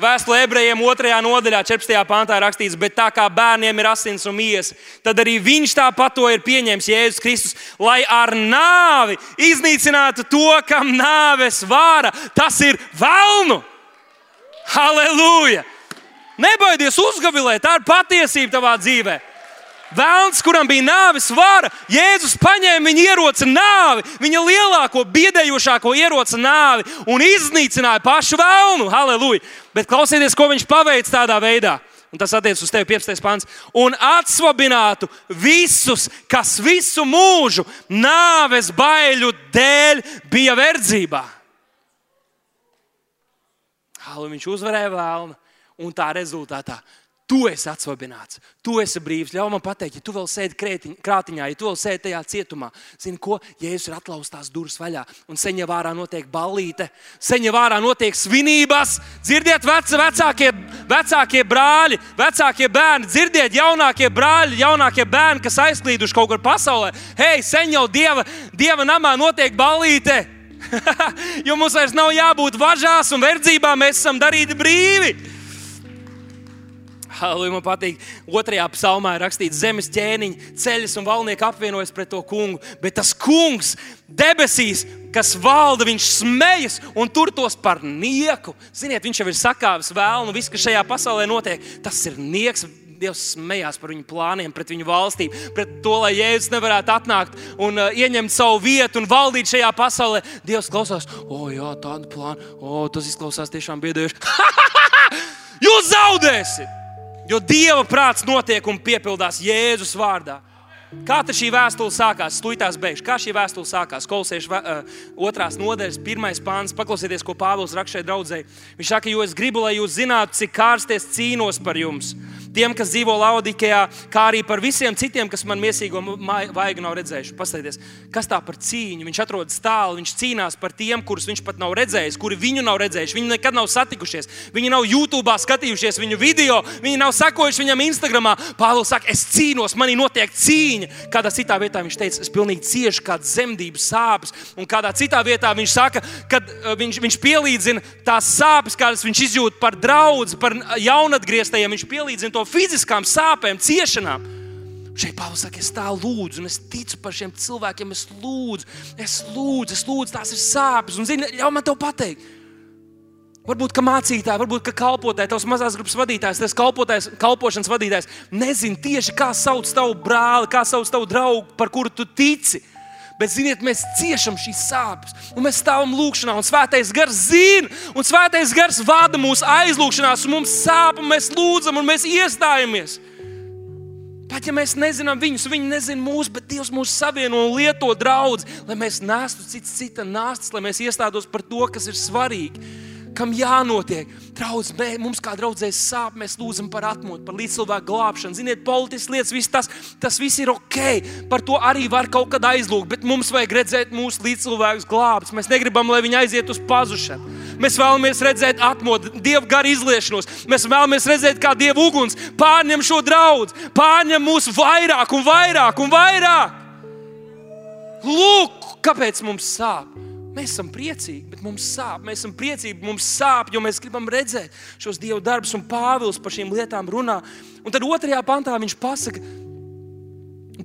Vēstulē ebrejiem 2. nodaļā, 14. pantā rakstīts, bet tā kā bērniem ir asins un miesa, tad arī viņš tāpat to ir pieņēmis Jēzus Kristus, lai ar nāvi iznīcinātu to, kam nāves vāra. Tas ir velnu! Halleluja! Nebaidies uzgavilēt, tā ir patiesība tavā dzīvēm. Vēlns, kuram bija nāves vara, Jēzus paņēma viņa ieroci nāvi, viņa lielāko, biedējošāko ieroci nāvi un iznīcināja pašu vēlnu. Halleluja! Bet klausieties, ko viņš paveic tādā veidā. Un tas attiecas uz tevi 15. pāns. Un atsvabinātu visus, kas visu mūžu nāves baiļu dēļ bija verdzībā. Halleluja! Viņš uzvarēja vēlnu, un tā rezultātā Tu esi atsvabināts, tu esi brīvs. Ļauj man pateikt, ja tu vēl sēdi krētiņ, krātiņā, ja tu vēl sēdi tajā cietumā, zini, ko Jēzus ir atlaustās durvis vaļā un seņa vārā notiek ballīte, seņa vārā notiek svinības. Dzirdiet, vec, vecākie, vecākie brāļi, vecākie bērni, dzirdiet, jaunākie brāļi, jaunākie bērni, kas aizklīduši kaut kur pasaulē. Hei, sen jau dieva, dieva namā notiek ballīte! jo mums vairs nav jābūt važās un verdzībā, mēs esam darīti brīvi. Halleluja, man patīk. Otrajā psalmā ir rakstīts, zemes ķēniņi, ceļš un valnieki apvienojas pret to kungu. Bet tas kungs debesīs, kas valda, viņš smejas un tur tos par nieku. Ziniet, viņš jau ir sakāvis vēlnu, viss, kas šajā pasaulē notiek, tas ir nieks. Dievs smējās par viņu plāniem, pret viņu valstīm, pret to, lai Jēzus nevarētu atnākt un uh, ieņemt savu vietu un valdīt šajā pasaulē. Dievs klausās, o, jā, tādu plānu, o, tas izklausās tiešām biedējoši. Jūs zaudēsiet! Jo Dieva prāts notiek un piepildās Jēzus vārdā. Kā šī vēstule sākās? Stūjās beigās. Kā šī vēstule sākās? Kolosiešu uh, otrās nodaļas, pirmais pāns. Paklausieties, ko Pāvils raksta šeit draudzēji. Viņš saka, jo es gribu, lai jūs zinātu, cik kārsties cīnos par jums tiem, kas dzīvo Laudikajā, kā arī par visiem citiem, kas man mīsīgo vaigu nav redzējuši. Paskatieties, kas tā par cīņu. Viņš atrodas tālu, viņš cīnās par tiem, kurus viņš pat nav redzējis, kuri viņu nav redzējuši. Viņi nekad nav satikušies, viņi nav YouTube skatījušies viņu video, viņi nav sekojuši viņam Instagram. Pāvils saka, es cīnos, manī notiek cīņa. Kādā citā vietā viņš teica, es pilnīgi cieši kādas zemdības sāpes, un kādā citā vietā viņš saka, ka uh, viņš, viņš pielīdzina tās sāpes, kādas viņš izjūt par draugu, par jaunatgrieztajiem. Viņš pielīdzina to to fiziskām sāpēm, ciešanām. Šeit Pāvils saka, es tā lūdzu, un es ticu par šiem cilvēkiem. Es lūdzu, es lūdzu, es lūdzu tās ir sāpes. Un, zini, jau man te pateikt, varbūt kā mācītāji, varbūt kā kalpotāji, tavs mazās grupas vadītājs, tas kalpotājs, kalpošanas vadītājs, nezina tieši kā sauc tavu brāli, kā sauc tavu draugu, par kuru tu tici. Bet, ziniet, mēs ciešam šīs sāpes, un mēs stāvam lūkšanā, un svētais gars zina, un svētais gars vada mūsu aizlūgšanās, un mums sāp, un mēs lūdzam, un mēs iestājamies. Pat ja mēs nezinām viņus, viņi nezina mūsu, bet Dievs mūs savieno un lieto draugus, lai mēs nestu cits cita nāstas, lai mēs iestātos par to, kas ir svarīgi kam jānotiek. Draudz, mē, mums kā draudzēs sāp, mēs lūdzam par atmodu, par līdzcilvēku glābšanu. Ziniet, politiskas lietas, viss tas, tas viss ir ok. Par to arī var kaut kad aizlūgt, bet mums vajag redzēt mūsu līdzcilvēkus glābtus. Mēs negribam, lai viņi aiziet uz pazušanu. Mēs vēlamies redzēt atmodu, dievu garu izliešanos. Mēs vēlamies redzēt, kā dievu uguns pārņem šo draugu, pārņem mūs vairāk un vairāk un vairāk. Lūk, kāpēc mums sāp. Mēs esam priecīgi, bet mums sāp. Mēs esam priecīgi, mums sāp, jo mēs gribam redzēt šos dievu darbus, un Pāvils par šīm lietām runā. Un tad otrajā pantā viņš pasaka,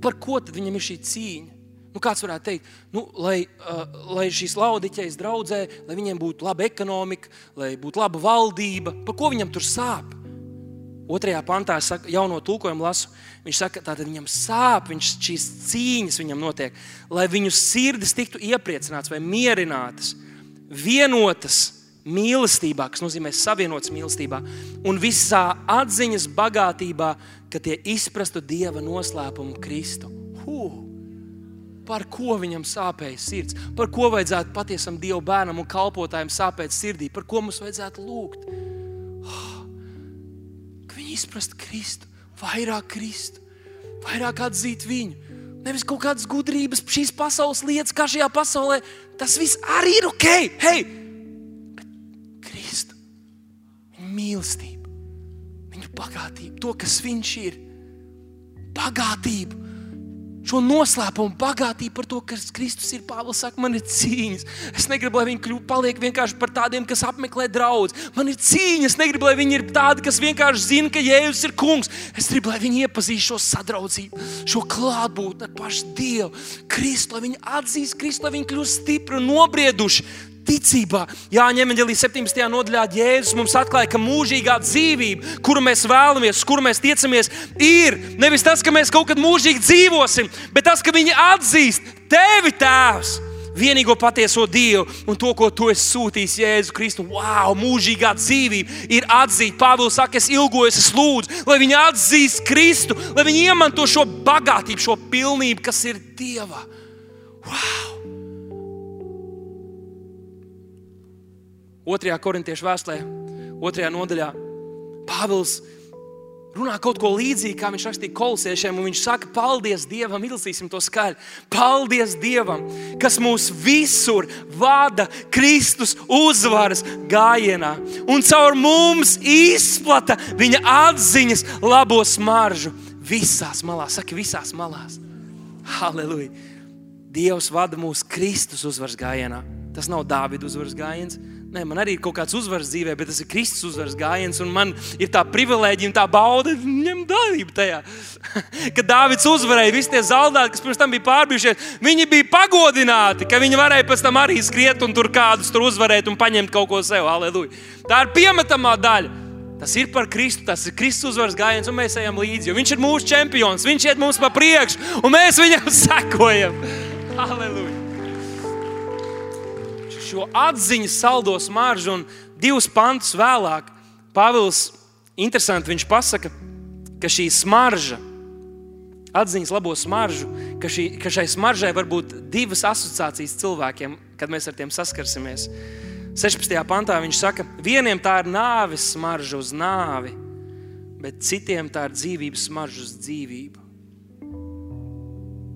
par ko tad viņam ir šī cīņa. Nu, kāds varētu teikt, nu, lai, uh, lai šīs laudiķeis draudzē, lai viņiem būtu laba ekonomika, lai būtu laba valdība, par ko viņam tur sāp? Otrajā pantā, saka, jauno tulkojumu lasu, viņš saka, ka viņam sāp, viņš šīs cīņas viņam notiek, lai viņu sirdis tiktu iepriecināts vai mierinātas, vienotas mīlestībā, kas nozīmē savienots mīlestībā, un visā atziņas bagātībā, ka tie izprastu Dieva noslēpumu Kristu. Huh! Par ko viņam sāpēja sirds, par ko vajadzētu patiesam Dieva bērnam un kalpotājam sāpēt sirdī, par ko mums vajadzētu lūgt. Oh, izprastu Kristu, vairāk Kristu, vairāk atzīt viņu. Nevis kaut kādas gudrības, šīs pasaules lietas, kā šajā pasaulē. Tas viss arī ir ok. Hei, Kristu, viņa mīlestība, viņa bagātība, to, kas viņš ir, bagātība šo noslēpumu, bagātību par to, kas Kristus ir. Pāvils saka, man ir cīņas. Es negribu, lai viņi kļūtu paliek vienkārši par tādiem, kas apmeklē draugus. Man ir cīņas. Es negribu, lai viņi ir tādi, kas vienkārši zina, ka Jēzus ir kungs. Es gribu, lai viņi iepazīst šo sadraudzību, šo klātbūtni ar pašu Dievu, Kristu, lai viņi atzīst Kristu, lai viņi kļūst stipri un nobrieduši ticībā. Jāņem vērā 17. nodaļā Jēzus mums atklāja, ka mūžīgā dzīvība, kuru mēs vēlamies, uz kuru mēs tiecamies, ir nevis tas, ka mēs kaut kad mūžīgi dzīvosim, bet tas, ka viņi atzīst tevi, Tēvs. Vienīgo patieso Dievu un to, ko tu esi sūtījis Jēzu Kristu. Wow, mūžīgā dzīvība ir atzīta. Pāvils saka, es ilgojos, es lūdzu, lai viņi atzīst Kristu, lai viņi iemanto šo bagātību, šo pilnību, kas ir Dieva. Wow! Otrajā korintiešu vēstulē, otrajā nodaļā, Pāvils runā kaut ko līdzīgu, kā viņš rakstīja kolosiešiem. Viņš saka, paldies Dievam, izlasīsim to skaļi. Paldies Dievam, kas mūs visur vada Kristus uzvaras gājienā un caur mums izplata viņa atziņas labo smaržu visās malās. Saka, visās malās. Halleluja! Dievs vada mūsu Kristus uzvaras gājienā. Tas nav Dāvida uzvaras gājiens. Nē, man arī ir kaut kāds uzvaras dzīvē, bet tas ir Kristus uzvaras gājiens, un man ir tā privilēģija un tā bauda ņemt dalību tajā. Kad Dārvids uzvarēja, visi tie zaldāti, kas pirms tam bija pārbijušies, viņi bija pagodināti, ka viņi varēja pēc tam arī skriet un tur kādus tur uzvarēt un paņemt kaut ko sev. Aleluja! Tā ir piemetamā daļa. Tas ir par Kristu, tas ir Kristus uzvaras gājiens, un mēs ejam līdzi. Viņš ir mūsu čempions, viņš iet mums pa priekšu, un mēs viņam sekojam. Aleluja! Šo atziņu saldo smaržu, un divus pantus vēlāk Pāvils interesanti viņš pasaka, ka šī smarža, atziņas labo smaržu, ka, šī, ka šai smaržai var būt divas asociācijas cilvēkiem, kad mēs ar tiem saskarsimies. 16. pantā viņš saka, vieniem tā ir nāves smarža uz nāvi, bet citiem tā ir dzīvības smarža uz dzīvību.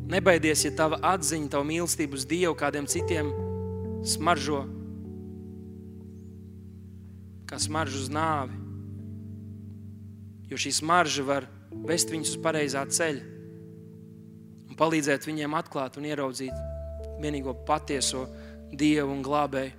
Nebaidies, ja tava atziņa, tava mīlestība uz Dievu kādiem citiem smaržo kā smaržu uz nāvi. Jo šī smarža var vest viņus uz pareizā ceļa un palīdzēt viņiem atklāt un ieraudzīt vienīgo patieso dievu un glābēju.